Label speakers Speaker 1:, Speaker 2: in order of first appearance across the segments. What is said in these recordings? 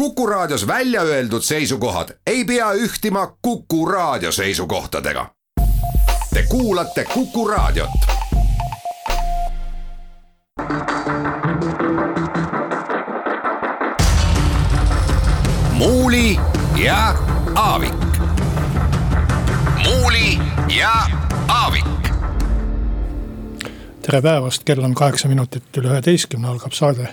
Speaker 1: Kuku Raadios välja öeldud seisukohad ei pea ühtima Kuku Raadio seisukohtadega. Te kuulate Kuku Raadiot. muuli ja Aavik. muuli ja Aavik
Speaker 2: tere päevast, kell on kaheksa minutit üle üheteistkümne, algab saade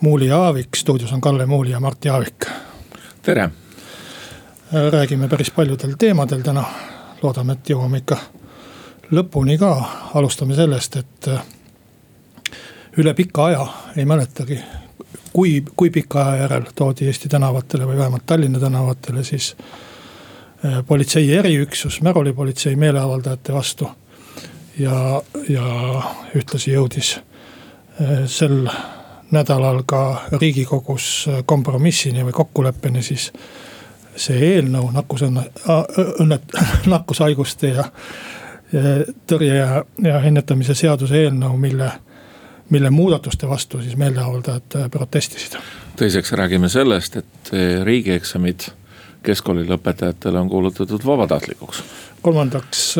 Speaker 2: Muuli ja Aavik, stuudios on Kalle Muuli ja Mart Jaavik.
Speaker 3: tere.
Speaker 2: räägime päris paljudel teemadel täna, loodame, et jõuame ikka lõpuni ka, alustame sellest, et äh, üle pika aja ei mäletagi, kui, kui pika aja järel toodi Eesti tänavatele või vähemalt Tallinna tänavatele siis äh, politsei eriüksus, märulipolitsei meeleavaldajate vastu ja, ja ühtlasi jõudis sel nädalal ka riigikogus kompromissini või kokkuleppeni siis see eelnõu nakkusõnne, õnnet-, nakkushaiguste ja, ja tõrje ja, ja ennetamise seaduse eelnõu, mille, mille muudatuste vastu siis meeleavaldajad protestisid.
Speaker 3: teiseks räägime sellest, et riigieksamid keskkooli lõpetajatele on kuulutatud vabatahtlikuks.
Speaker 2: kolmandaks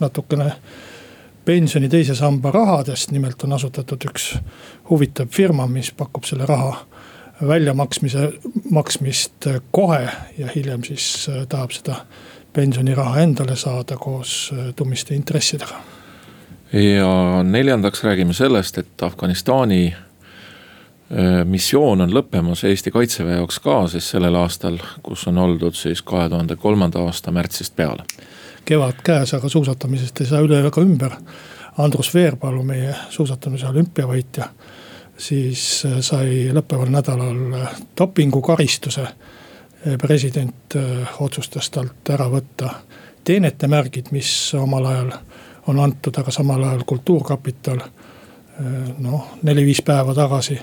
Speaker 2: natukene pensioni teise samba rahadest, nimelt on asutatud üks huvitav firma, mis pakub selle raha väljamaksmise, maksmist kohe ja hiljem siis äh, tahab seda pensioniraha endale saada koos äh, tummiste intressidega.
Speaker 3: ja neljandaks räägime sellest, et Afganistani äh, missioon on lõppemas Eesti kaitseväe jaoks ka siis sellel aastal, kus on oldud siis kahe tuhande kolmanda aasta märtsist peale
Speaker 2: kevad käes, aga suusatamisest ei saa üle ega ümber. Andrus Veerpalu, meie suusatamise olümpiavõitja, siis äh, sai lõppeval nädalal äh, dopingukaristuse. Äh, president otsustas talt ära võtta teenetemärgid, mis omal ajal on antud, aga samal ajal Kultuurkapital noh, neli-viis päeva tagasi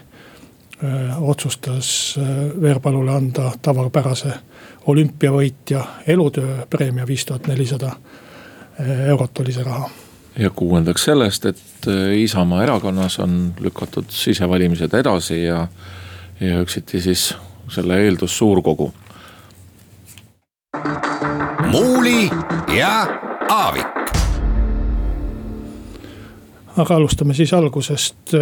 Speaker 2: otsustas Veerpalule anda tavapärase olümpiavõitja elutööpreemia viis tuhat nelisada eh, eurot oli see raha.
Speaker 3: ja kuuendaks sellest, et eh, Isamaa erakonnas on lükatud sisevalimised edasi ja, ja üksiti siis selle eeldus suurkogu.
Speaker 1: muuli ja Aavik.
Speaker 2: aga alustame siis algusest.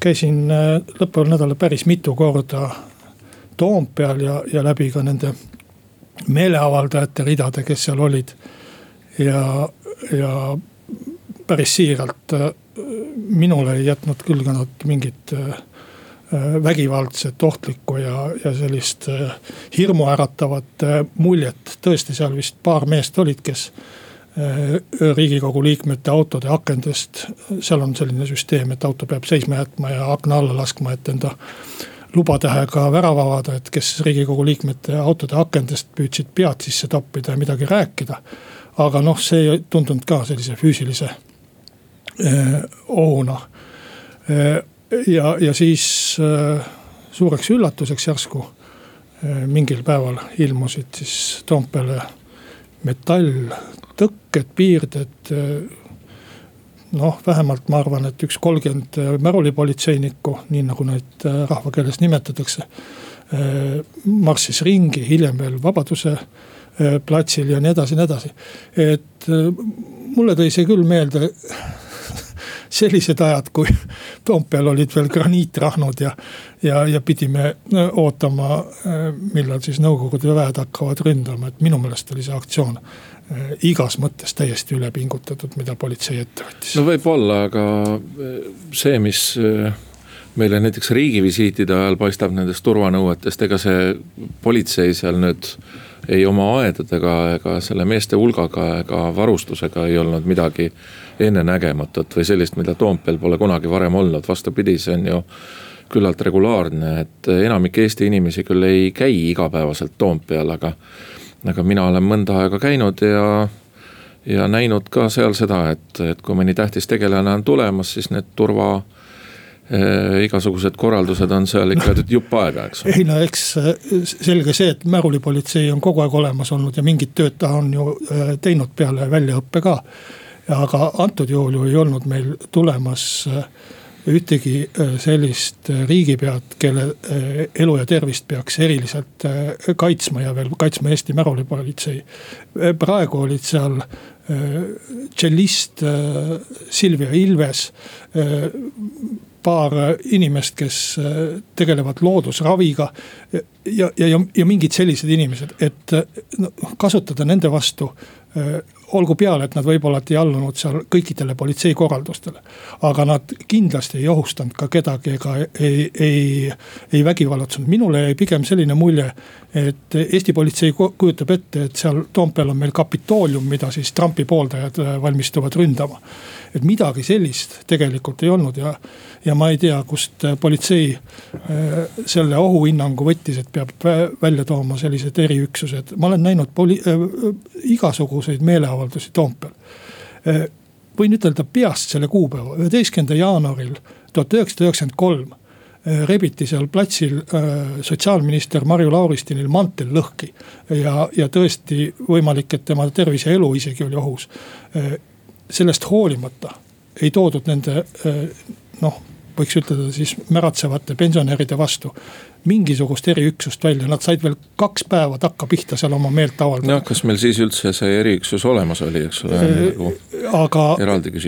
Speaker 2: käisin eh, lõppeval nädalal päris mitu korda Toompeal ja, ja läbi ka nende meeleavaldajate ridade, kes seal olid. ja, ja päris siiralt äh, minule ei jätnud küll ka nad mingit äh, vägivaldset, ohtlikku ja, ja sellist äh, hirmuäratavat muljet. tõesti, seal vist paar meest olid, kes riigikogu liikmete autode akendest, seal on selline süsteem, et auto peab seisma jätma ja akna alla laskma, et enda lubatähega värava avada, et kes riigikogu liikmete autode akendest püüdsid pead sisse toppida ja midagi rääkida. aga noh, see ei tundunud ka sellise füüsilise eh, ohuna eh,. ja, ja siis eh, suureks üllatuseks järsku eh, mingil päeval ilmusid siis Toompeale metalltõkked, piirded eh, noh, vähemalt ma arvan, et üks kolmkümmend äh, märulipolitseinikku, nii nagu neid äh, rahvakeeles nimetatakse. Äh, marssis ringi, hiljem veel Vabaduse platsil ja nii edasi ja nii edasi. et mulle tõi see küll meelde sellised ajad, kui Toompeal olid veel graniitrahnud ja, ja, ja pidime ootama, millal siis Nõukogude väed hakkavad ründama, et minu meelest oli see aktsioon igas mõttes täiesti üle pingutatud, mida politsei ette võttis.
Speaker 3: no võib-olla, aga äh, see, mis äh, meile näiteks riigivisiitide ajal paistab nendest turvanõuetest, ega see politsei seal nüüd ei oma aedadega ega selle meeste hulgaga ega varustusega ei olnud midagi ennenägematut või sellist, mida Toompeal pole kunagi varem olnud, vastupidi, see on ju küllalt regulaarne, et enamik Eesti inimesi küll ei käi igapäevaselt Toompeal, aga aga mina olen mõnda aega käinud ja, ja näinud ka seal seda, et, et kui mõni tähtis tegelane on tulemas, siis need turva äh, igasugused korraldused on seal ikka jupp aega, eks.
Speaker 2: ei no eks eh, selge see, et märulipolitsei on kogu aeg olemas olnud ja mingit tööd ta on ju eh, teinud peale väljaõppe ka. aga antud juhul ju ei olnud meil tulemas ühtegi sellist riigipead, kelle elu ja tervist peaks eriliselt kaitsma ja veel kaitsma Eesti märulipolitsei. praegu olid seal tšellist Silvia Ilves paar inimest, kes tegelevad loodusraviga. ja, ja, ja, ja mingid sellised inimesed, et no, kasutada nende vastu olgu peale, et nad võib-olla ei allunud seal kõikidele politsei korraldustele. aga nad kindlasti ei ohustanud ka kedagi ega ei, ei, ei vägivallutsenud, minule jäi pigem selline mulje. et Eesti politsei kujutab ette, et seal Toompeal on meil Kapitoolium, mida siis Trumpi pooldajad äh, valmistuvad ründama. Et midagi sellist tegelikult ei olnud ja, ja ma ei tea, kust politsei äh, selle ohuhinnangu võttis, et peab välja tooma sellised eriüksused, ma olen näinud poli- äh,, igasuguseid meeleavaldusi Toompeal. Äh, võin ütelda peast selle kuupäeva, üheteistkümnendal jaanuaril tuhat üheksasada üheksakümmend kolm rebiti seal platsil sotsiaalminister Marju Lauristinil mantel lõhki. ja, ja tõesti võimalik, et tema tervis ja elu isegi oli ohus. Sellest hoolimata ei toodud nende noh, võiks ütelda siis märatsevate pensionäride vastu mingisugust eriüksust välja, nad said veel kaks päeva takkapihta seal oma meelt avaldada.
Speaker 3: jah, kas meil siis üldse see eriüksus olemas oli, eks ole nagu,
Speaker 2: aga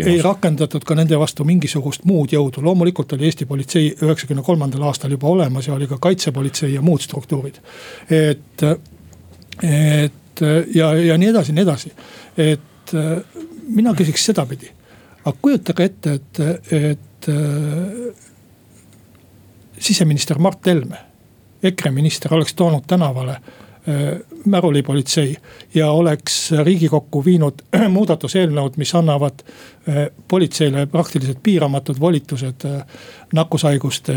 Speaker 2: ei rakendatud ka nende vastu mingisugust muud jõudu, loomulikult oli Eesti politsei üheksakümne kolmandal aastal juba olemas ja oli ka kaitsepolitsei ja muud struktuurid. et, et ja, ja nii edasi, nii edasi, et mina küsiks sedapidi, aga kujutage ette, et, et siseminister Mart Helme, EKRE minister oleks toonud tänavale äh, märulipolitsei ja oleks riigikokku viinud muudatuseelnõud, mis annavad äh, politseile praktiliselt piiramatud volitused äh, nakkushaiguste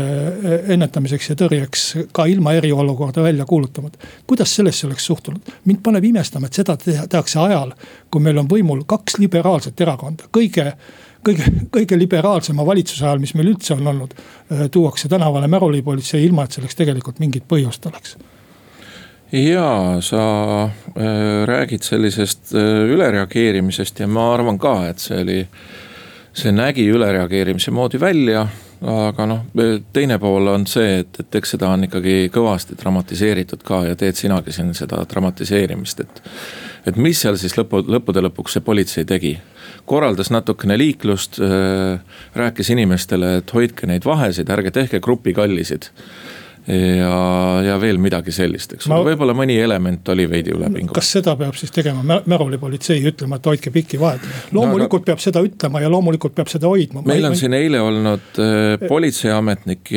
Speaker 2: ennetamiseks ja tõrjeks ka ilma eriolukorda välja kuulutamata. kuidas sellesse oleks suhtunud? mind paneb imestama, et seda tehakse ajal, kui meil on võimul kaks liberaalset erakonda, kõige kõige, kõige liberaalsema valitsuse ajal, mis meil üldse on olnud, äh, tuuakse tänavale märulipolitsei, ilma et selleks tegelikult mingit põhjust oleks
Speaker 3: ja sa äh, räägid sellisest äh, ülereageerimisest ja ma arvan ka, et see oli, see nägi ülereageerimise moodi välja aga noh, teine pool on see, et, et eks seda on ikkagi kõvasti dramatiseeritud ka ja teed sinagi siin seda dramatiseerimist, et. et mis seal siis lõpu, lõppude lõpuks see politsei tegi? korraldas natukene liiklust, rääkis inimestele, et hoidke neid vahesid, ärge tehke grupikallisid ja, ja veel midagi sellist, eks ole, võib-olla mõni element oli veidi ülepinguline.
Speaker 2: kas seda peab siis tegema märulipolitsei ütlema, et hoidke pikki vahet? loomulikult no, aga... peab seda ütlema ja loomulikult peab seda hoidma.
Speaker 3: meil on ma... siin eile olnud äh, politseiametnik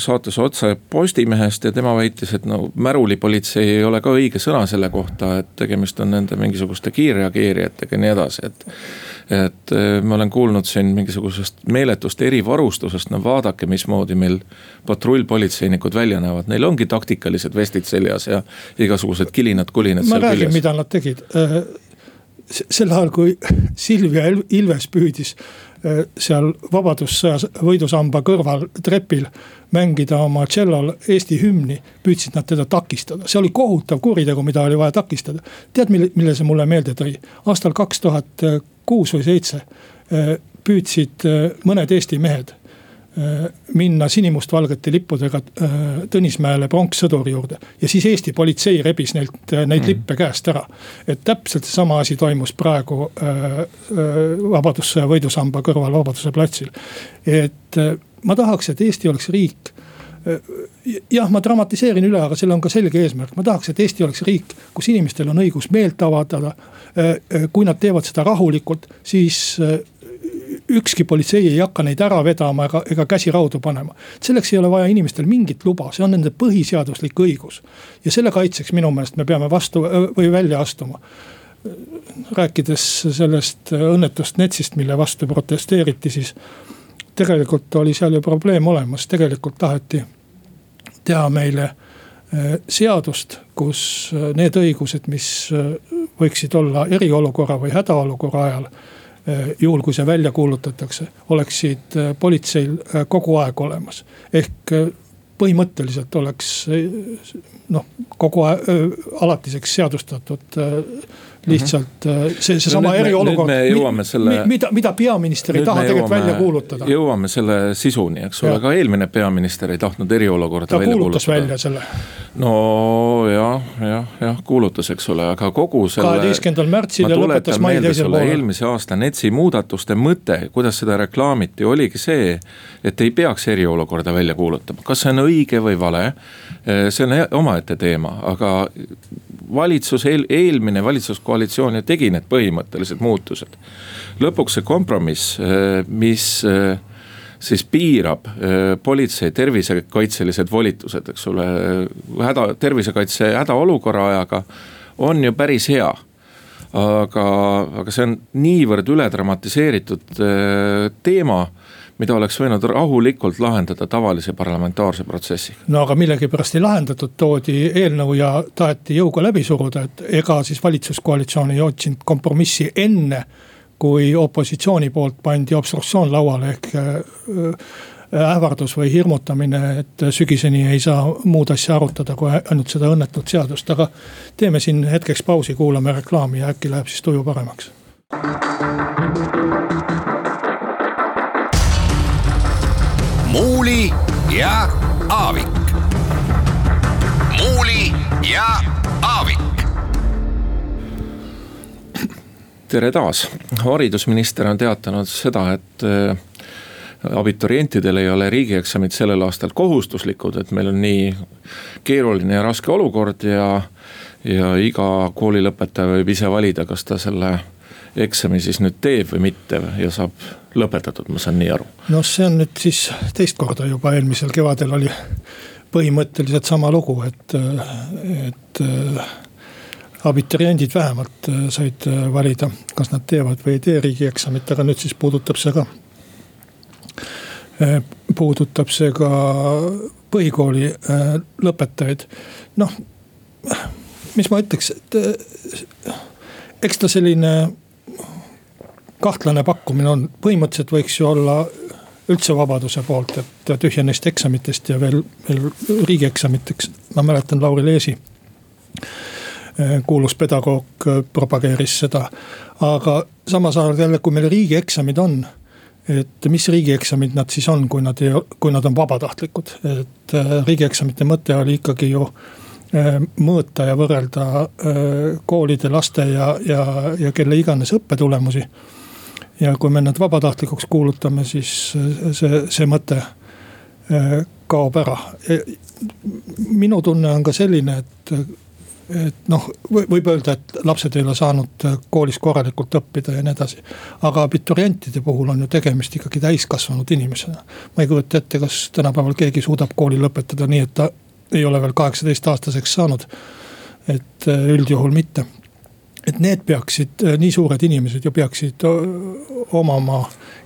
Speaker 3: saates otse Postimehest ja tema väitis, et no märulipolitsei ei ole ka õige sõna selle kohta, et tegemist on nende mingisuguste kiirreageerijatega ja nii edasi, et et äh, ma olen kuulnud siin mingisugusest meeletust erivarustusest, no vaadake, mismoodi meil patrullpolitseinikud välja näevad, neil ongi taktikalised vestid seljas ja igasugused kilinad-kulinad
Speaker 2: seal räägin, küljes. mida nad tegid, äh, sel ajal, kui Silvia Ilves püüdis seal Vabadussõjas võidusamba kõrval trepil mängida oma tšellol Eesti hümni, püüdsid nad teda takistada, see oli kohutav kuritegu, mida oli vaja takistada. tead, mille, mille see mulle meelde tõi? aastal kaks tuhat kuus või seitse äh, püüdsid äh, mõned Eesti mehed äh, minna sinimustvalgete lippudega Tõnismäele pronkssõduri juurde. ja siis Eesti politsei rebis neilt neid mm. lippe käest ära. et täpselt seesama asi toimus praegu Vabadussõja võidusamba kõrval Vabaduse platsil. et ma tahaks, et Eesti oleks riik jah, ma dramatiseerin üle, aga sellel on ka selge eesmärk, ma tahaks, et Eesti oleks riik, kus inimestel on õigus meelt avaldada Äh, äh, kui nad teevad seda rahulikult, siis äh, ükski politsei ei hakka neid ära vedama ega, ega käsi raudu panema. selleks ei ole vaja inimestel mingit luba, see on nende põhiseaduslik õigus. ja selle kaitseks minu meelest me peame vastu või välja astuma. rääkides sellest õnnetust NETS-ist, mille vastu protesteeriti, siis tegelikult oli seal ju probleem olemas, tegelikult taheti teha meile seadust, kus need õigused, mis võiksid olla eriolukorra või hädaolukorra ajal juhul, kui see välja kuulutatakse, oleksid eh, politseil eh, kogu aeg olemas. ehk põhimõtteliselt oleks noh, kogu aeg alatiseks seadustatud lihtsalt äh, see, seesama eriolukord.
Speaker 3: Selle...
Speaker 2: mida, mida peaminister ei taha tegelikult välja kuulutada.
Speaker 3: jõuame selle sisuni, eks ole, ka eelmine peaminister ei tahtnud eriolukorda
Speaker 2: ta
Speaker 3: välja
Speaker 2: kuulutas
Speaker 3: kuulutada.
Speaker 2: välja selle.
Speaker 3: no jah, jah, jah kuulutas, eks ole, aga kogu selle.
Speaker 2: kaheteistkümnendal märtsil ja lõpetas mai teisel poolel.
Speaker 3: eelmise aasta NETS-i muudatuste mõte, kuidas seda reklaamiti, oligi see, et ei peaks eriolukorda välja kuulutama, kas see on õige või vale. see on omaette teema, aga valitsus, eel, eelmine valitsuskoalitsioon ju tegi need põhimõttelised muutused. lõpuks see kompromiss, eh, mis eh, siis piirab eh, politsei tervisekaitselised volitused, eks ole, häda, tervisekaitse hädaolukorra ajaga on ju päris hea aga, aga see on niivõrd üle dramatiseeritud teema mida oleks võinud rahulikult lahendada tavalise parlamentaarse protsessiga.
Speaker 2: no aga millegipärast ei lahendatud, toodi eelnõu ja taheti jõuga läbi suruda, et ega siis valitsuskoalitsioon ei otsinud kompromissi enne. kui opositsiooni poolt pandi obstruktsioon lauale ehk äh, ähvardus või hirmutamine, et sügiseni ei saa muud asja arutada, kui ainult seda õnnetut seadust, aga. teeme siin hetkeks pausi, kuulame reklaami ja äkki läheb siis tuju paremaks.
Speaker 1: Ja Aavik. muuli ja Aavik.
Speaker 3: tere taas, haridusminister on teatanud seda, et äh, abiturientidel ei ole riigieksamid sellel aastal kohustuslikud, et meil on nii keeruline ja raske olukord ja. ja iga koolilõpetaja võib ise valida, kas ta selle eksami siis nüüd teeb või mitte ja saab lõpetatud, ma saan nii aru.
Speaker 2: noh, see on nüüd siis teist korda juba, eelmisel kevadel oli põhimõtteliselt sama lugu, et, et abituriendid vähemalt said valida, kas nad teevad või ei tee riigieksamit, aga nüüd siis puudutab see ka. puudutab see ka põhikooli lõpetajaid, noh, mis ma ütleks, et eks ta selline kahtlane pakkumine on, põhimõtteliselt võiks ju olla üldse vabaduse poolt, et tühja neist eksamitest ja veel, veel riigieksamiteks. ma mäletan Lauri Leesi, eh, kuulus pedagoog, eh, propageeris seda. aga samas ajal jälle, kui meil riigieksamid on, et mis riigieksamid nad siis on, kui nad ei, kui nad on vabatahtlikud, et eh, riigieksamite mõte oli ikkagi ju mõõta ja võrrelda koolide, laste ja, ja, ja kelle iganes õppetulemusi ja kui me need vabatahtlikuks kuulutame, siis see, see mõte äh, kaob ära. minu tunne on ka selline, et, et noh, võib öelda, et lapsed ei ole saanud koolis korralikult õppida ja nii edasi. aga abiturientide puhul on ju tegemist ikkagi täiskasvanud inimesena. ma ei kujuta ette, kas tänapäeval keegi suudab kooli lõpetada nii, et ta ei ole veel kaheksateist aastaseks saanud. et äh, üldjuhul mitte et need peaksid, äh, nii suured inimesed ju peaksid omama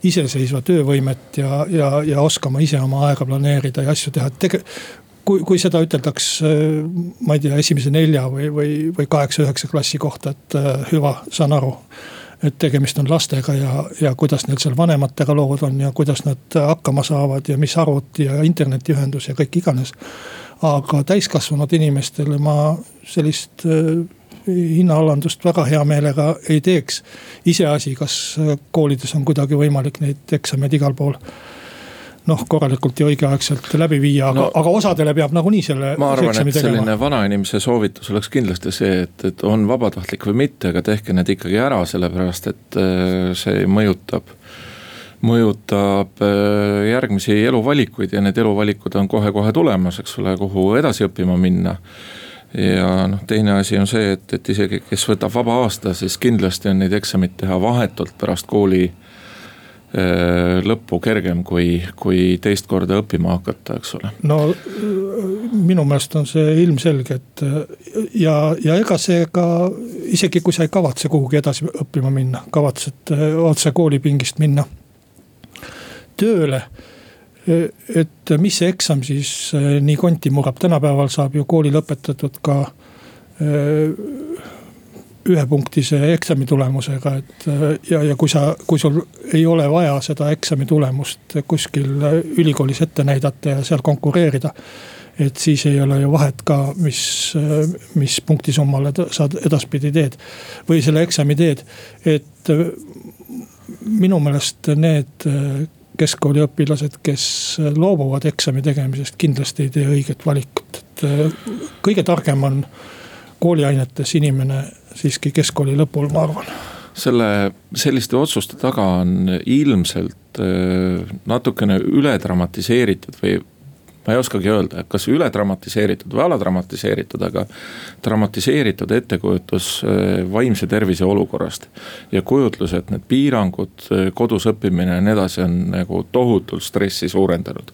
Speaker 2: iseseisva töövõimet ja, ja, ja oskama ise oma aega planeerida ja asju teha, et tege-. kui, kui seda üteldaks, äh, ma ei tea, esimese nelja või, või, või kaheksa-üheksa klassi kohta, et äh, hüva, saan aru et tegemist on lastega ja, ja kuidas neil seal vanematega lood on ja kuidas nad hakkama saavad ja mis arvuti ja internetiühendus ja kõik iganes. aga täiskasvanud inimestele ma sellist hinnaalandust väga hea meelega ei teeks. iseasi, kas koolides on kuidagi võimalik neid eksameid igal pool noh, korralikult ja õigeaegselt läbi viia, aga no,, aga osadele peab nagunii selle.
Speaker 3: ma arvan, et selline vanainimese soovitus oleks kindlasti see, et, et on vabatahtlik või mitte, aga tehke need ikkagi ära, sellepärast et äh, see mõjutab mõjutab äh, järgmisi eluvalikuid ja need eluvalikud on kohe-kohe tulemas, eks ole, kuhu edasi õppima minna ja noh, teine asi on see, et, et isegi kes võtab vaba aasta, siis kindlasti on neid eksameid teha vahetult pärast kooli äh, lõppu kergem, kui, kui teist korda õppima hakata, eks ole.
Speaker 2: no minu meelest on see ilmselge, et ja, ja ega see ka isegi kui sa ei kavatse kuhugi edasi õppima minna, kavatsed äh, otse koolipingist minna tööle et mis see eksam siis äh, nii konti murrab, tänapäeval saab ju kooli lõpetatud ka äh, ühepunktise eksami tulemusega, et äh, ja, ja kui sa, kui sul ei ole vaja seda eksami tulemust kuskil ülikoolis ette näidata ja seal konkureerida. et siis ei ole ju vahet ka, mis, mis punktisummale sa edaspidi teed või selle eksami teed. et minu meelest need keskkooliõpilased, kes loobuvad eksami tegemisest, kindlasti ei tee õiget valikut, et kõige targem on kooliainetes inimene siiski keskkooli lõpul, ma arvan.
Speaker 3: Selle, selliste otsuste taga on ilmselt äh, natukene üle dramatiseeritud või ma ei oskagi öelda, kas üle dramatiseeritud või aladramatiseeritud, aga dramatiseeritud ettekujutus äh, vaimse tervise olukorrast. ja kujutlus, et need piirangud, äh, kodus õppimine ja nii edasi on nagu tohutult stressi suurendanud.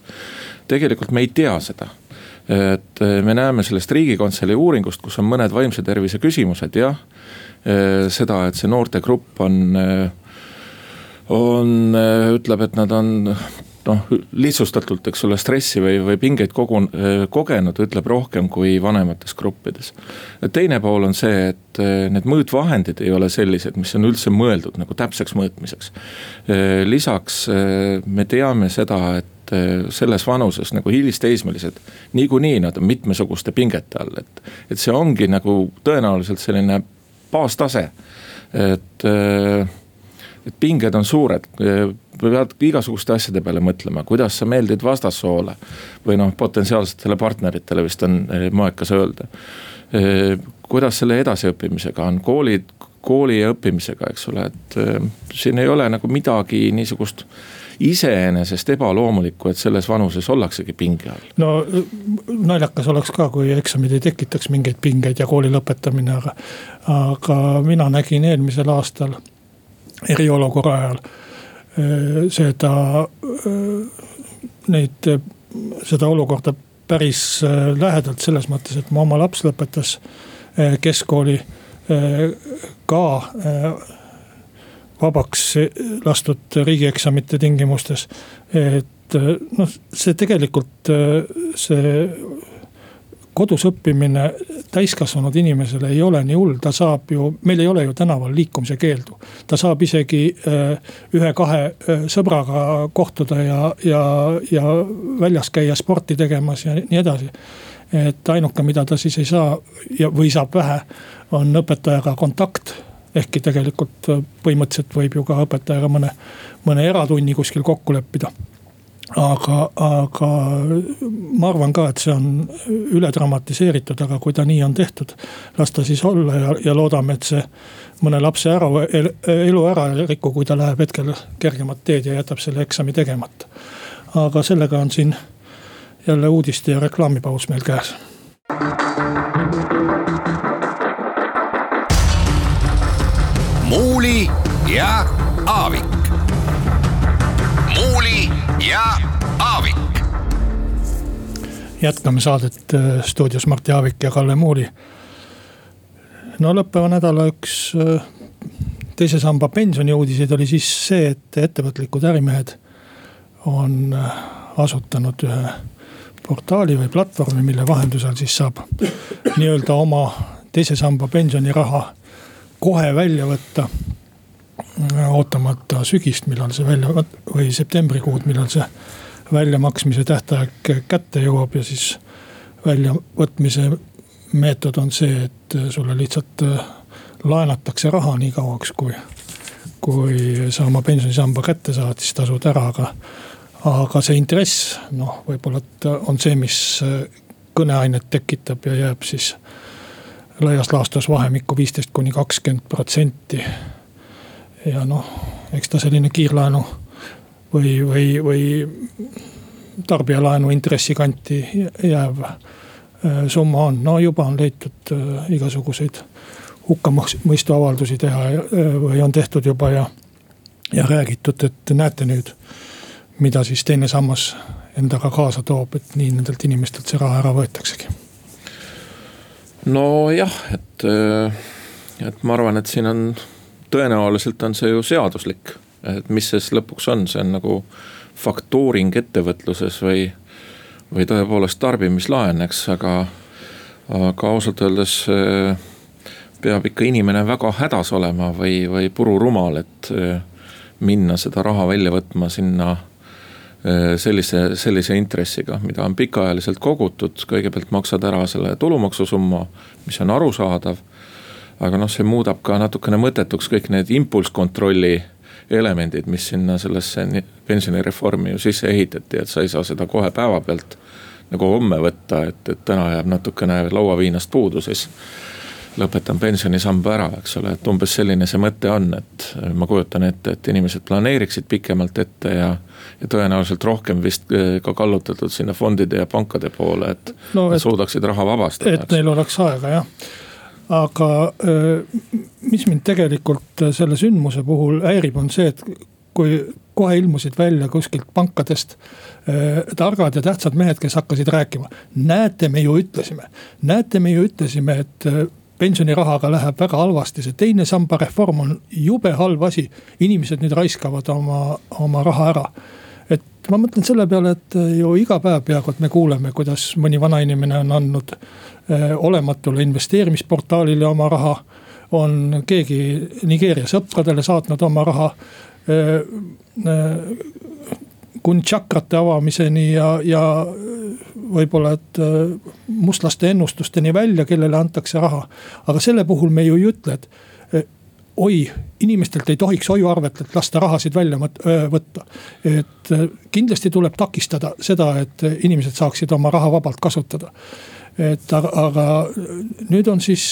Speaker 3: tegelikult me ei tea seda et me näeme sellest riigikantselei uuringust, kus on mõned vaimse tervise küsimused, jah seda, et see noortegrupp on, on, ütleb, et nad on noh, lihtsustatult, eks ole, stressi või, või pingeid kogu, kogenud, ütleb rohkem kui vanemates gruppides. teine pool on see, et need mõõtvahendid ei ole sellised, mis on üldse mõeldud nagu täpseks mõõtmiseks. lisaks me teame seda, et selles vanuses nagu hilisteismelised, niikuinii nad on mitmesuguste pingete all, et, et see ongi nagu tõenäoliselt selline baastase. et, et pinged on suured, pead igasuguste asjade peale mõtlema, kuidas sa meeldid vastassoole. või noh, potentsiaalsetele partneritele vist on äh, moekas öelda. Äh, kuidas selle edasiõppimisega on, koolid, kooli ja õppimisega, eks ole, et siin ei ole nagu midagi niisugust iseenesest ebaloomulikku, et selles vanuses ollaksegi pinge all.
Speaker 2: no naljakas oleks ka, kui eksamid ei tekitaks mingeid pingeid ja kooli lõpetamine, aga. aga mina nägin eelmisel aastal eriolukorra ajal eh, seda, eh, neid, seda olukorda päris lähedalt selles mõttes, et mu oma laps lõpetas keskkooli ka vabaks lastud riigieksamite tingimustes. et noh, see tegelikult see kodus õppimine täiskasvanud inimesele ei ole nii hull, ta saab ju, meil ei ole ju tänaval liikumise keeldu. ta saab isegi ühe-kahe sõbraga kohtuda ja, ja, ja väljas käia sporti tegemas ja nii edasi. et ainuke, mida ta siis ei saa ja, või saab vähe, on õpetajaga kontakt ehkki tegelikult äh, põhimõtteliselt võib ju ka õpetajaga mõne, mõne eratunni kuskil kokku leppida. Aga, aga ma arvan ka, et see on üle dramatiseeritud, aga kui ta nii on tehtud, las ta siis olla ja, ja loodame, et see mõne lapse ära, elu ära ei riku, kui ta läheb hetkel kergemat teed ja jätab selle eksami tegemata. aga sellega on siin jälle uudiste ja reklaamipaus meil käes
Speaker 1: Muuli ja
Speaker 2: jätkame saadet äh, stuudios Martti Aavik ja Kalle Muuli. no lõppeva nädala üks äh, teise samba pensioniuudiseid oli siis see, et ettevõtlikud ärimehed on äh, asutanud ühe portaali või platvormi, mille vahendusel siis saab nii-öelda oma teise samba pensioniraha kohe välja võtta. ootamata sügist, millal see välja või septembrikuud, millal see väljamaksmise tähtaeg kätte jõuab ja siis väljavõtmise meetod on see, et sulle lihtsalt äh, laenatakse raha nii kauaks, kui, kui sa oma pensionisamba kätte saad, siis tasud ära, aga. aga see intress, noh, võib-olla, et on see, mis äh, kõneainet tekitab ja jääb siis laias laastus vahemikku viisteist kuni kakskümmend protsenti. ja noh, eks ta selline kiirlaenu või, või, või tarbijalaenu intressi kanti jääv äh, summa on, no juba on leitud äh, igasuguseid hukkamõistu avaldusi teha äh, või on tehtud juba ja, ja räägitud, et näete nüüd, mida siis teine sammas endaga kaasa toob, et nii nendelt inimestelt see raha ära võetaksegi
Speaker 3: nojah, et, et ma arvan, et siin on, tõenäoliselt on see ju seaduslik. Et mis see siis lõpuks on, see on nagu faktooring ettevõtluses või, või tõepoolest tarbimislaen, eks, aga, aga ausalt öeldes äh, peab ikka inimene väga hädas olema või, või pururumal, et äh, minna seda raha välja võtma sinna sellise, sellise intressiga, mida on pikaajaliselt kogutud, kõigepealt maksad ära selle tulumaksusumma, mis on arusaadav. aga noh, see muudab ka natukene mõttetuks kõik need impulsskontrolli elemendid, mis sinna sellesse pensionireformi ju sisse ehitati, et sa ei saa seda kohe päevapealt nagu homme võtta, et, et täna jääb natukene lauaviinast puudu, siis lõpetan pensionisamba ära, eks ole, et umbes selline see mõte on, et ma kujutan ette, et inimesed planeeriksid pikemalt ette ja. ja tõenäoliselt rohkem vist eh, ka kallutatud sinna fondide ja pankade poole, et no, nad suudaksid raha vabastada.
Speaker 2: et neil oleks aega jah, aga eh, mis mind tegelikult selle sündmuse puhul häirib, on see, et kui kohe ilmusid välja kuskilt pankadest äh, targad ja tähtsad mehed, kes hakkasid rääkima. näete, me ju ütlesime, näete, me ju ütlesime, et äh, pensionirahaga läheb väga halvasti, see teine samba reform on jube halb asi. inimesed nüüd raiskavad oma, oma raha ära. Et ma mõtlen selle peale, et äh, ju iga päev peaaegu, et me kuuleme, kuidas mõni vanainimene on andnud äh, olematule investeerimisportaalile oma raha on keegi Nigeeria sõpradele saatnud oma raha kuni tšakrate avamiseni ja, ja võib-olla, et mustlaste ennustusteni välja, kellele antakse raha. aga selle puhul me ju ei ütle, et oi, inimestelt ei tohiks hoiuarvetelt lasta rahasid välja võtta. et kindlasti tuleb takistada seda, et inimesed saaksid oma raha vabalt kasutada et aga, aga nüüd on siis,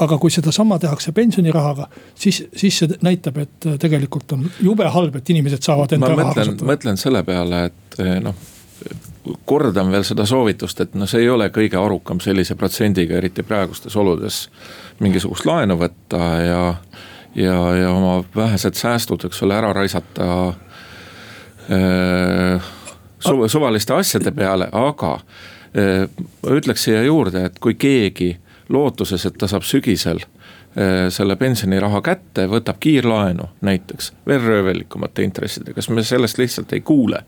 Speaker 2: aga kui sedasama tehakse pensionirahaga, siis, siis see näitab, et tegelikult on jube halb, et inimesed saavad enda
Speaker 3: raha kasutada. mõtlen selle peale, et noh kordan veel seda soovitust, et no see ei ole kõige arukam sellise protsendiga, eriti praegustes oludes. mingisugust laenu võtta ja, ja, ja oma vähesed säästud, eks ole, ära raisata äh, suv, suvaliste asjade peale, aga Äh, ütleks siia juurde, et kui keegi lootuses, et ta saab sügisel äh, selle pensioniraha kätte, võtab kiirlaenu näiteks veel röövellikumate intressidega, kas me sellest lihtsalt ei kuule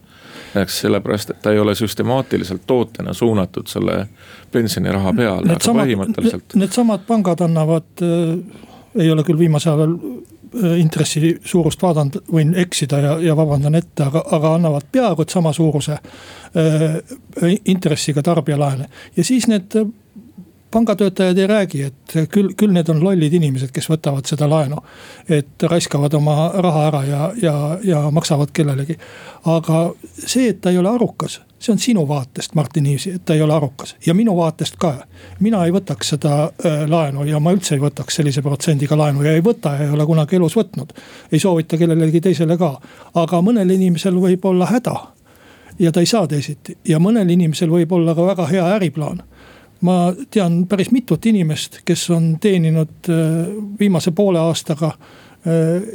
Speaker 3: eks sellepärast, et ta ei ole süstemaatiliselt tootena suunatud selle pensioniraha peale, aga samad, põhimõtteliselt.
Speaker 2: Needsamad pangad annavad äh,, ei ole küll viimasel ajal äh, intressi suurust vaadanud, võin eksida ja, ja vabandan ette, aga, aga annavad peaaegu et sama suuruse Äh, intressiga tarbijalaene ja siis need äh, pangatöötajad ei räägi, et küll, küll need on lollid inimesed, kes võtavad seda laenu. et raiskavad oma raha ära ja, ja, ja maksavad kellelegi. aga see, et ta ei ole arukas, see on sinu vaatest, Martin Niivsi, et ta ei ole arukas ja minu vaatest ka. mina ei võtaks seda äh, laenu ja ma üldse ei võtaks sellise protsendiga laenu ja ei võta ja ei ole kunagi elus võtnud. ei soovita kellelegi teisele ka, aga mõnel inimesel võib olla häda ja ta ei saa teisiti ja mõnel inimesel võib olla ka väga hea äriplaan. ma tean päris mitut inimest, kes on teeninud viimase poole aastaga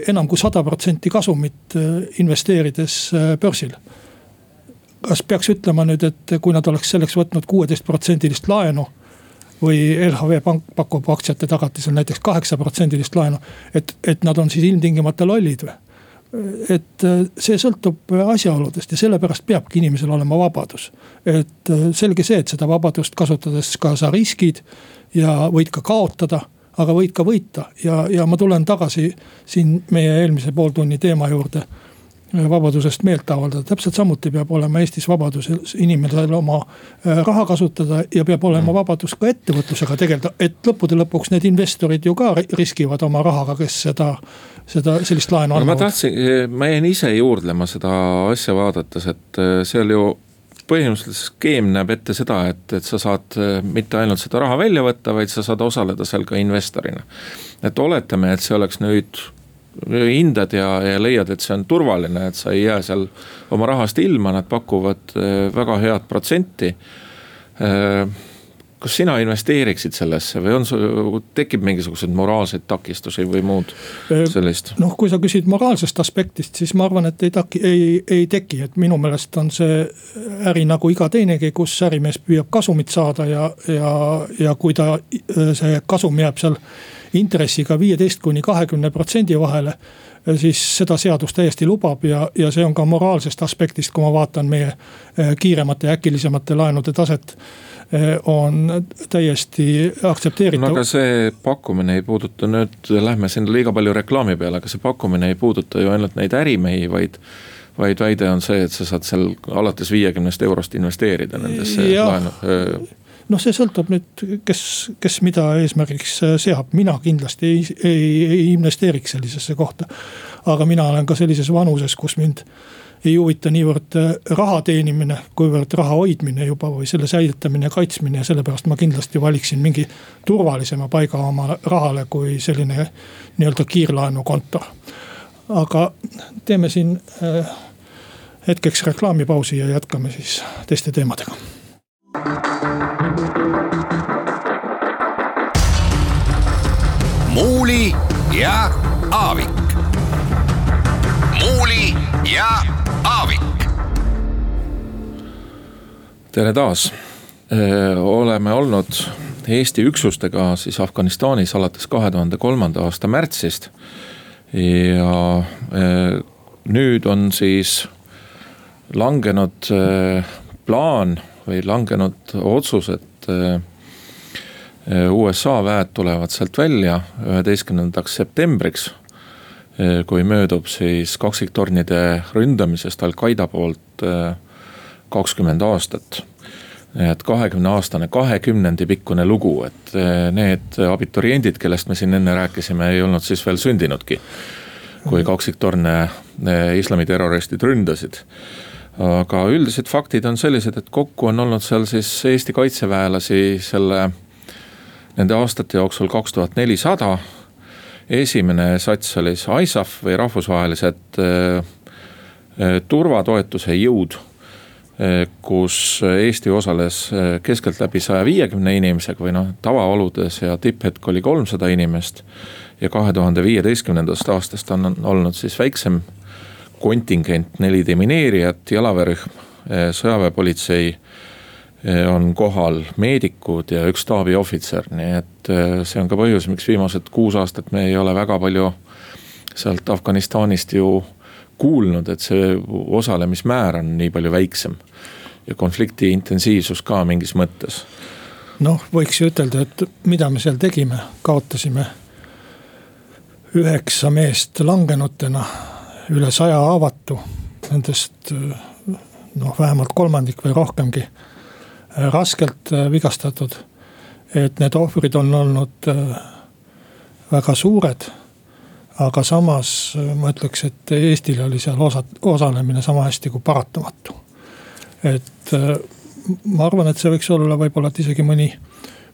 Speaker 2: enam kui sada protsenti kasumit investeerides börsil. Kas peaks ütlema nüüd, et kui nad oleks selleks võtnud kuueteistprotsendilist laenu või LHV Pank pakub aktsiate tagatisel näiteks kaheksa protsendilist laenu. et, et nad on siis ilmtingimata lollid või? et äh, see sõltub asjaoludest ja sellepärast peabki inimesel olema vabadus. et äh, selge see, et seda vabadust kasutades ka sa riskid ja võid ka kaotada, aga võid ka võita ja, ja ma tulen tagasi siin meie eelmise pooltunni teema juurde vabadusest meelt avaldada, täpselt samuti peab olema Eestis vabadus inimesel oma äh, raha kasutada ja peab olema mm. vabadus ka ettevõtlusega tegeleda. et lõppude lõpuks need investorid ju ka riskivad oma rahaga, kes seda, seda sellist laenu annavad.
Speaker 3: ma tahtsin, ma jäin ise juurdlema seda asja vaadates, et äh, seal ju põhimõtteliselt skeem näeb ette seda, et, et sa saad äh, mitte ainult seda raha välja võtta, vaid sa saad osaleda seal ka investorina. et oletame, et see oleks nüüd hindad ja, ja leiad, et see on turvaline, et sa ei jää seal oma rahast ilma, nad pakuvad äh, väga head protsenti. Äh, kas sina investeeriksid sellesse või on sul, tekib mingisuguseid moraalseid takistusi või muud äh, sellist?
Speaker 2: noh, kui sa küsid moraalsest aspektist, siis ma arvan, et ei taki-, ei, ei teki, et minu meelest on see äri nagu iga teinegi, kus ärimees püüab kasumit saada ja, ja, ja kui ta, see kasum jääb seal intressiga viieteist kuni kahekümne protsendi vahele siis seda seadus täiesti lubab ja, ja see on ka moraalsest aspektist, kui ma vaatan meie eh, kiiremate ja äkilisemate laenude taset eh, on täiesti aktsepteeritav.
Speaker 3: no aga see pakkumine ei puuduta nüüd, lähme siin liiga palju reklaami peale, aga see pakkumine ei puuduta ju ainult neid ärimehi, vaid vaid väide on see, et sa saad seal alates viiekümnest eurost investeerida nendesse laenu
Speaker 2: noh, see sõltub nüüd, kes, kes mida eesmärgiks seab, mina kindlasti ei, ei, ei investeeriks sellisesse kohta. aga mina olen ka sellises vanuses, kus mind ei huvita niivõrd raha teenimine, kuivõrd raha hoidmine juba või selle säilitamine ja kaitsmine ja sellepärast ma kindlasti valiksin mingi turvalisema paiga oma rahale, kui selline nii-öelda kiirlaenukonto. aga teeme siin äh, hetkeks reklaamipausi ja jätkame siis teiste teemadega.
Speaker 1: Muuli ja Aavik. muuli ja Aavik.
Speaker 3: tere taas, oleme olnud Eesti üksustega siis Afganistanis alates kahe tuhande kolmanda aasta märtsist. ja nüüd on siis langenud plaan või langenud otsus, et Eh, USA väed tulevad sealt välja üheteistkümnendaks septembriks. Eh, kui möödub siis kaksiktornide ründamisest Al-Qaeda poolt eh, kakskümmend aastat. et kahekümne aastane, kahe kümnendi pikkune lugu, et need abituriendid, kellest me siin enne rääkisime, ei olnud siis veel sündinudki. kui kaksiktorne islamiterroristid ründasid aga üldised faktid on sellised, et kokku on olnud seal siis Eesti kaitseväelasi selle nende aastate jooksul kaks tuhat nelisada. esimene sats oli siis ISAF või rahvusvahelised äh, äh, turvatoetuse jõud äh, kus Eesti osales keskeltläbi saja viiekümne inimesega või noh, tavaoludes ja tipphetk oli kolmsada inimest. ja kahe tuhande viieteistkümnendast aastast on olnud siis väiksem kontingent, neli demineerijat, jalaväerühm, sõjaväepolitsei Eh, on kohal meedikud ja üks staabiohvitser, nii et eh, see on ka põhjus, miks viimased kuus aastat me ei ole väga palju sealt Afganistanist ju kuulnud, et see osalemismäär on nii palju väiksem. ja konflikti intensiivsus ka mingis mõttes.
Speaker 2: noh, võiks ju ütelda, et mida me seal tegime, kaotasime üheksa meest langenutena, üle saja haavatu, nendest noh, vähemalt kolmandik või rohkemgi raskelt äh, vigastatud. et need ohvrid on olnud äh, väga suured. aga samas äh, ma ütleks, et Eestile oli seal osa, osalemine sama hästi kui paratamatu. et ma arvan, et see võiks olla võib-olla, et isegi mõni,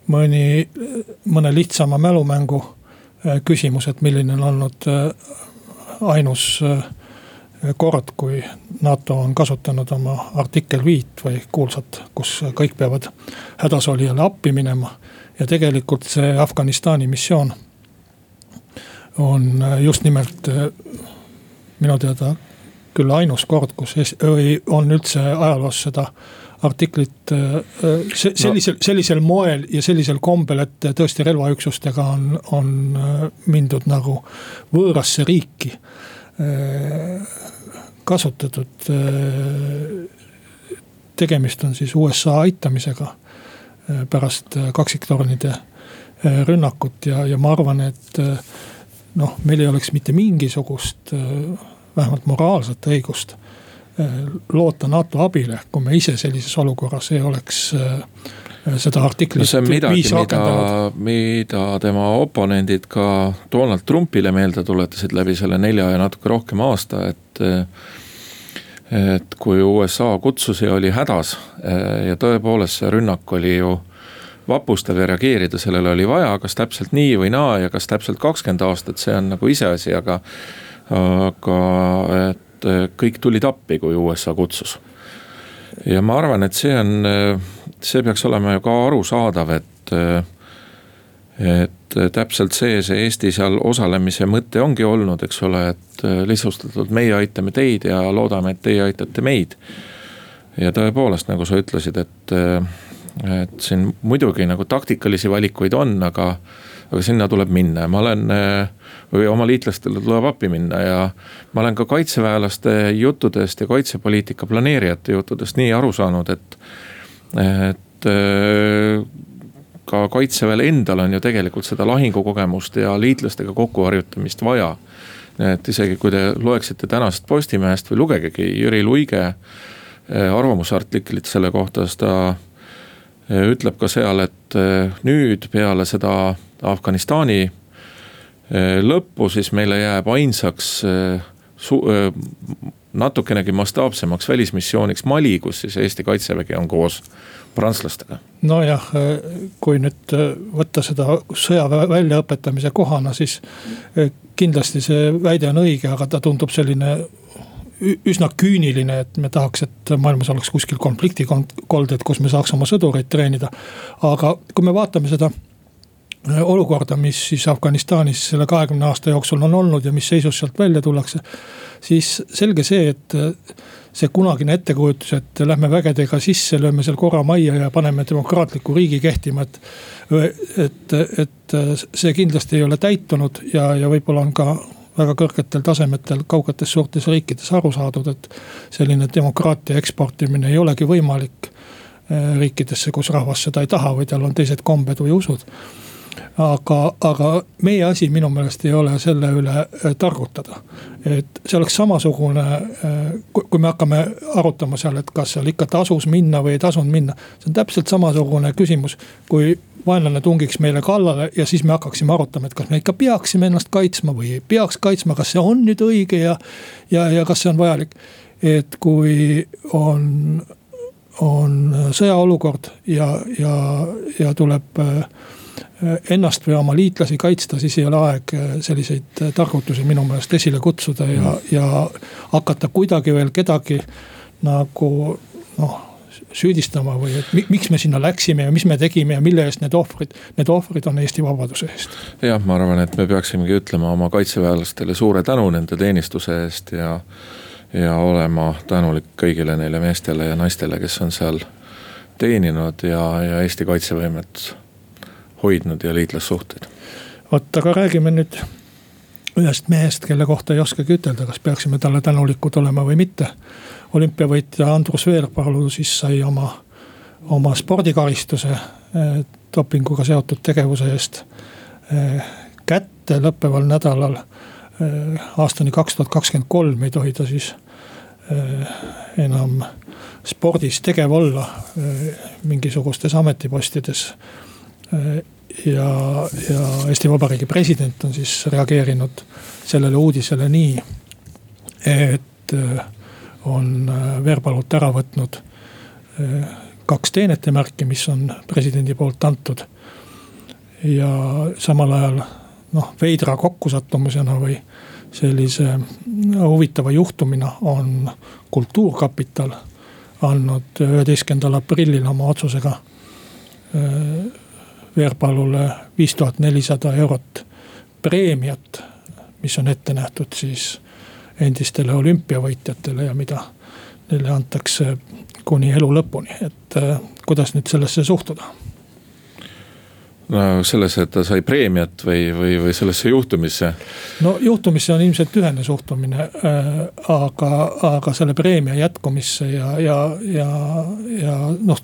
Speaker 2: mõni, mõne lihtsama mälumängu küsimus, et milline on olnud ainus kord, kui NATO on kasutanud oma artikkel viit või kuulsat, kus kõik peavad hädasolijale appi minema. ja tegelikult see Afganistani missioon on just nimelt minu teada küll ainus kord, kus või on üldse ajaloos seda artiklit sellisel, sellisel moel ja sellisel kombel, et tõesti relvaüksustega on, on mindud nagu võõrasse riiki kasutatud. Äh, tegemist on siis USA aitamisega äh, pärast äh, kaksiktornide rünnakut ja, ja ma arvan, et noh, meil ei oleks mitte mingisugust, vähemalt moraalset õigust loota NATO abile, kui me ise sellises olukorras ei oleks seda artiklit no.
Speaker 3: midagi, mida, mida tema oponendid ka Donald Trumpile meelde tuletasid läbi selle nelja ja natuke rohkem aasta, et et kui USA kutsus ja oli hädas ja tõepoolest see rünnak oli ju vapustav ja reageerida sellele oli vaja, kas täpselt nii või naa ja kas täpselt kakskümmend aastat, see on nagu iseasi, aga. aga et eh, kõik tulid appi, kui USA kutsus. ja ma arvan, et see on, eh, see peaks olema ju ka arusaadav, et et täpselt see, see Eesti seal osalemise mõte ongi olnud, eks ole, et lihtsustatult meie aitame teid ja loodame, et teie aitate meid. ja tõepoolest, nagu sa ütlesid, et, et siin muidugi nagu taktikalisi valikuid on, aga, aga sinna tuleb minna ja ma olen äh, või oma liitlastele tuleb appi minna ja ma olen ka kaitseväelaste juttudest ja kaitsepoliitika planeerijate juttudest nii aru saanud, et, et ka kaitseväel endal on ju tegelikult seda lahingukogemust ja liitlastega kokkuharjutamist vaja. et isegi kui te loeksite tänasest Postimehest või lugegegi Jüri Luige arvamusartiklit selle kohta, siis ta ütleb ka seal, et nüüd peale seda Afganistani lõppu, siis meile jääb ainsaks su-, natukenegi mastaapsemaks välismissiooniks Mali, kus siis Eesti kaitsevägi on koos prantslastega.
Speaker 2: nojah, kui nüüd võtta seda sõjaväe väljaõpetamise kohana, siis kindlasti see väide on õige, aga ta tundub selline üsna küüniline, et me tahaks, et maailmas oleks kuskil konfliktikolded, kus me saaks oma sõdureid treenida. aga kui me vaatame seda olukorda, mis siis Afganistanis selle kahekümne aasta jooksul on olnud ja mis seisus sealt välja tullakse siis selge see, et see kunagine ettekujutus, et lähme vägedega sisse, lööme seal korra majja ja paneme demokraatliku riigi kehtima, et. et, et see kindlasti ei ole täitunud ja, ja võib-olla on ka väga kõrgetel tasemetel kaugetes suurtes riikides aru saadud, et selline demokraatia eksportimine ei olegi võimalik riikidesse, kus rahvas seda ei taha või tal on teised kombed või usud aga, aga meie asi minu meelest ei ole selle üle äh, targutada. et see oleks samasugune, äh, kui me hakkame arutama seal, et kas seal ikka tasus minna või ei tasunud minna. see on täpselt samasugune küsimus, kui vaenlane tungiks meile kallale ja siis me hakkaksime arutama, et kas me ikka peaksime ennast kaitsma või ei peaks kaitsma, kas see on nüüd õige ja, ja, ja kas see on vajalik. et kui on, on sõjaolukord ja, ja, ja tuleb äh, ennast või oma liitlasi kaitsta, siis ei ole aeg äh, selliseid äh, targutusi minu meelest esile kutsuda ja mm., ja hakata kuidagi veel kedagi nagu noh süüdistama või et miks me sinna läksime ja mis me tegime ja mille eest need ohvrid, need ohvrid on Eesti vabaduse eest.
Speaker 3: jah, ma arvan, et me peaksimegi ütlema oma kaitseväelastele suure tänu nende teenistuse eest ja. ja olema tänulik kõigile neile meestele ja naistele, kes on seal teeninud ja, ja Eesti kaitsevõimet hoidnud ja liitlassuhteid.
Speaker 2: vot, aga räägime nüüd ühest mehest, kelle kohta ei oskagi ütelda, kas peaksime talle tänulikud olema või mitte. olümpiavõitja Andrus Veerpalu siis sai oma, oma spordikaristuse eh, dopinguga seotud tegevuse eest eh, kätte lõppeval nädalal eh,. aastani kaks tuhat kakskümmend kolm ei tohi ta siis enam spordis tegev olla mingisugustes ametipostides ja, ja Eesti Vabariigi president on siis reageerinud sellele uudisele nii, et äh, on äh, Veerpalult ära võtnud äh, kaks teenetemärki, mis on presidendi poolt antud. ja samal ajal noh, veidra kokkusattumusena või sellise huvitava juhtumina on Kultuurkapital andnud üheteistkümnendal aprillil oma otsusega Veerpalule viis tuhat nelisada eurot preemiat, mis on ette nähtud siis endistele olümpiavõitjatele ja mida neile antakse kuni elu lõpuni, et äh, kuidas nüüd sellesse suhtuda?
Speaker 3: no sellesse, et ta sai preemiat või, või, või sellesse juhtumisse?
Speaker 2: no juhtumisse on ilmselt ühene suhtumine äh,, aga, aga selle preemia jätkumisse ja, ja, ja, ja noh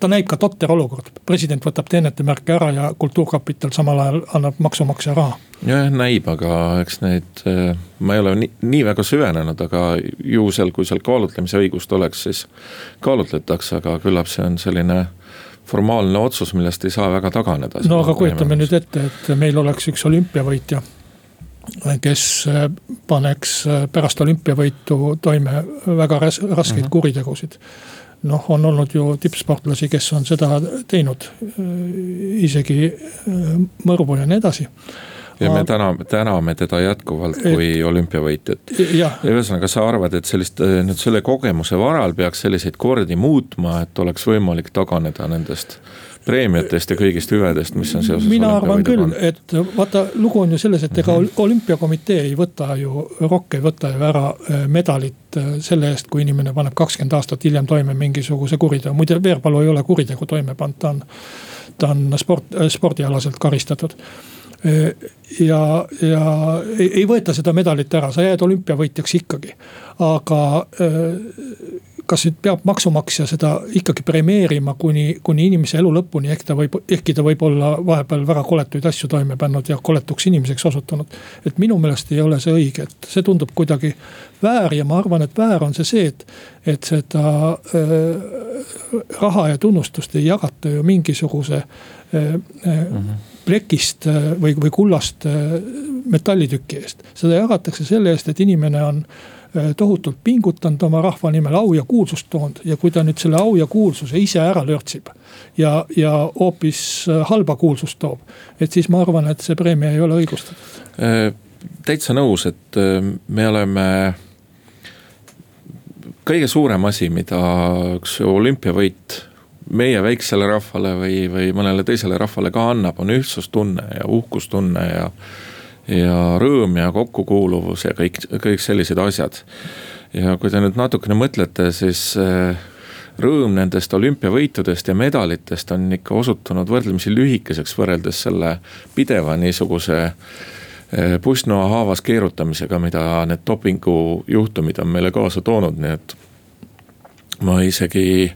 Speaker 2: ta näib ka totter olukord, president võtab teenetemärke ära ja Kultuurkapital samal ajal annab maksumaksja raha.
Speaker 3: jah, näib, aga eks neid, eh, ma ei ole nii, nii väga süvenenud, aga ju seal, kui seal kaalutlemise õigust oleks, siis kaalutletakse, aga küllap see on selline formaalne otsus, millest ei saa väga taganeda.
Speaker 2: no aga kujutame nüüd ette, et meil oleks üks olümpiavõitja kes paneks pärast olümpiavõitu toime väga raskeid mm -hmm. kuritegusid noh, on olnud ju tippsportlasi, kes on seda teinud, isegi äh, mõrvu ja nii edasi
Speaker 3: ja me täname, täname teda jätkuvalt kui olümpiavõitjat. ja ühesõnaga, sa arvad, et sellist äh, nüüd selle kogemuse varal peaks selliseid kordi muutma, et oleks võimalik taganeda nendest preemiatest ja kõigist hüvedest, mis on seoses.
Speaker 2: mina arvan küll, et vaata, lugu on ju selles, et ega mm -hmm. olümpiakomitee ei võta ju, ROK ei võta ju ära äh, medalit äh, selle eest, kui inimene paneb kakskümmend aastat hiljem toime mingisuguse kuriteo, muide Veerpalu ei ole kuritegu toime pannud, ta on. ta on sport, äh, spordialaselt karistatud ja, ja ei, ei võeta seda medalit ära, sa jääd olümpiavõitjaks ikkagi. aga kas nüüd peab maksumaksja seda ikkagi premeerima kuni, kuni inimese elu lõpuni, ehk ta võib, ehkki ta võib olla vahepeal väga koletuid asju toime pannud ja koletuks inimeseks osutunud. et minu meelest ei ole see õige, et see tundub kuidagi väär ja ma arvan, et väär on see see, et, et seda äh, raha ja tunnustust ei jagata ju mingisuguse äh, äh, -hmm plekist äh, või, või kullast äh, metallitüki eest. seda jagatakse selle eest, et inimene on tohutult pingutanud oma rahva nimel, au ja kuulsust toonud ja kui ta nüüd selle au ja kuulsuse ise ära lörtsib. ja, ja hoopis halba kuulsust toob, et siis ma arvan, et see preemia ei ole õigustatud.
Speaker 3: täitsa nõus, et me oleme kõige suurem asi, mida üks olümpiavõit meie väiksele rahvale või, või mõnele teisele rahvale ka annab, on ühtsustunne ja uhkustunne ja. Ja rõõm ja kokkukuuluvus ja kõik, kõik sellised asjad. ja kui te nüüd natukene mõtlete, siis äh, rõõm nendest olümpiavõitudest ja medalitest on ikka osutunud võrdlemisi lühikeseks võrreldes selle pideva niisuguse äh, pussnoa haavas keerutamisega, mida need dopingujuhtumid on meile kaasa toonud, nii et ma isegi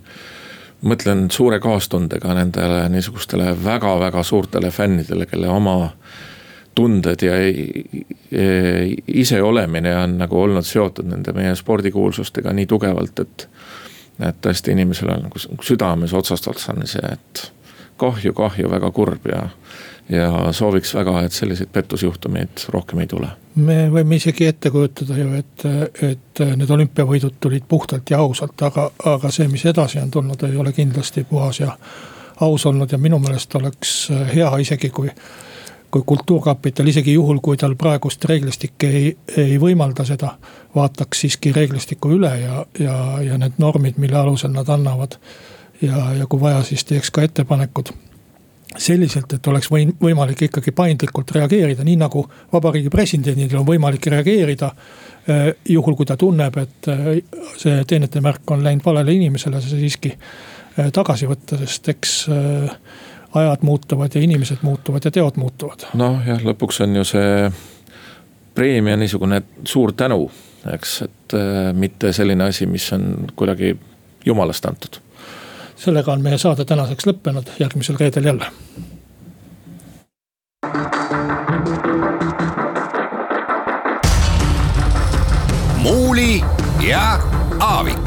Speaker 3: mõtlen suure kaastundega nendele niisugustele väga-väga suurtele fännidele, kelle oma tunded ja iseolemine on nagu olnud seotud nende meie spordikuulsustega nii tugevalt, et. et tõesti inimesel on nagu südames otsast otsani see, et kahju, kahju, väga kurb ja ja sooviks väga, et selliseid pettusjuhtumeid rohkem ei tule.
Speaker 2: me võime isegi ette kujutada ju, et, et need olümpiavõidud tulid puhtalt ja ausalt, aga, aga see, mis edasi on tulnud, ei ole kindlasti puhas ja aus olnud ja minu meelest oleks hea isegi, kui kui kultuurkapital, isegi juhul, kui tal praegust reeglistik ei, ei võimalda seda, vaataks siiski reeglistiku üle ja, ja, ja need normid, mille alusel nad annavad. ja, ja kui vaja, siis teeks ka ettepanekud selliselt, et oleks võim-, võimalik ikkagi paindlikult reageerida, nii nagu vabariigi presidendil on võimalik reageerida. Eh, juhul, kui ta tunneb, et eh, see teenetemärk on läinud valele inimesele, see siiski eh, tagasi võtta, sest eks ajad muutuvad ja inimesed muutuvad ja teod muutuvad.
Speaker 3: noh jah, lõpuks on ju see preemia niisugune suur tänu, eks, et mitte selline asi, mis on kuidagi jumalast antud
Speaker 2: sellega on meie saade tänaseks lõppenud, järgmisel reedel jälle.
Speaker 1: muuli ja Aavik. muuli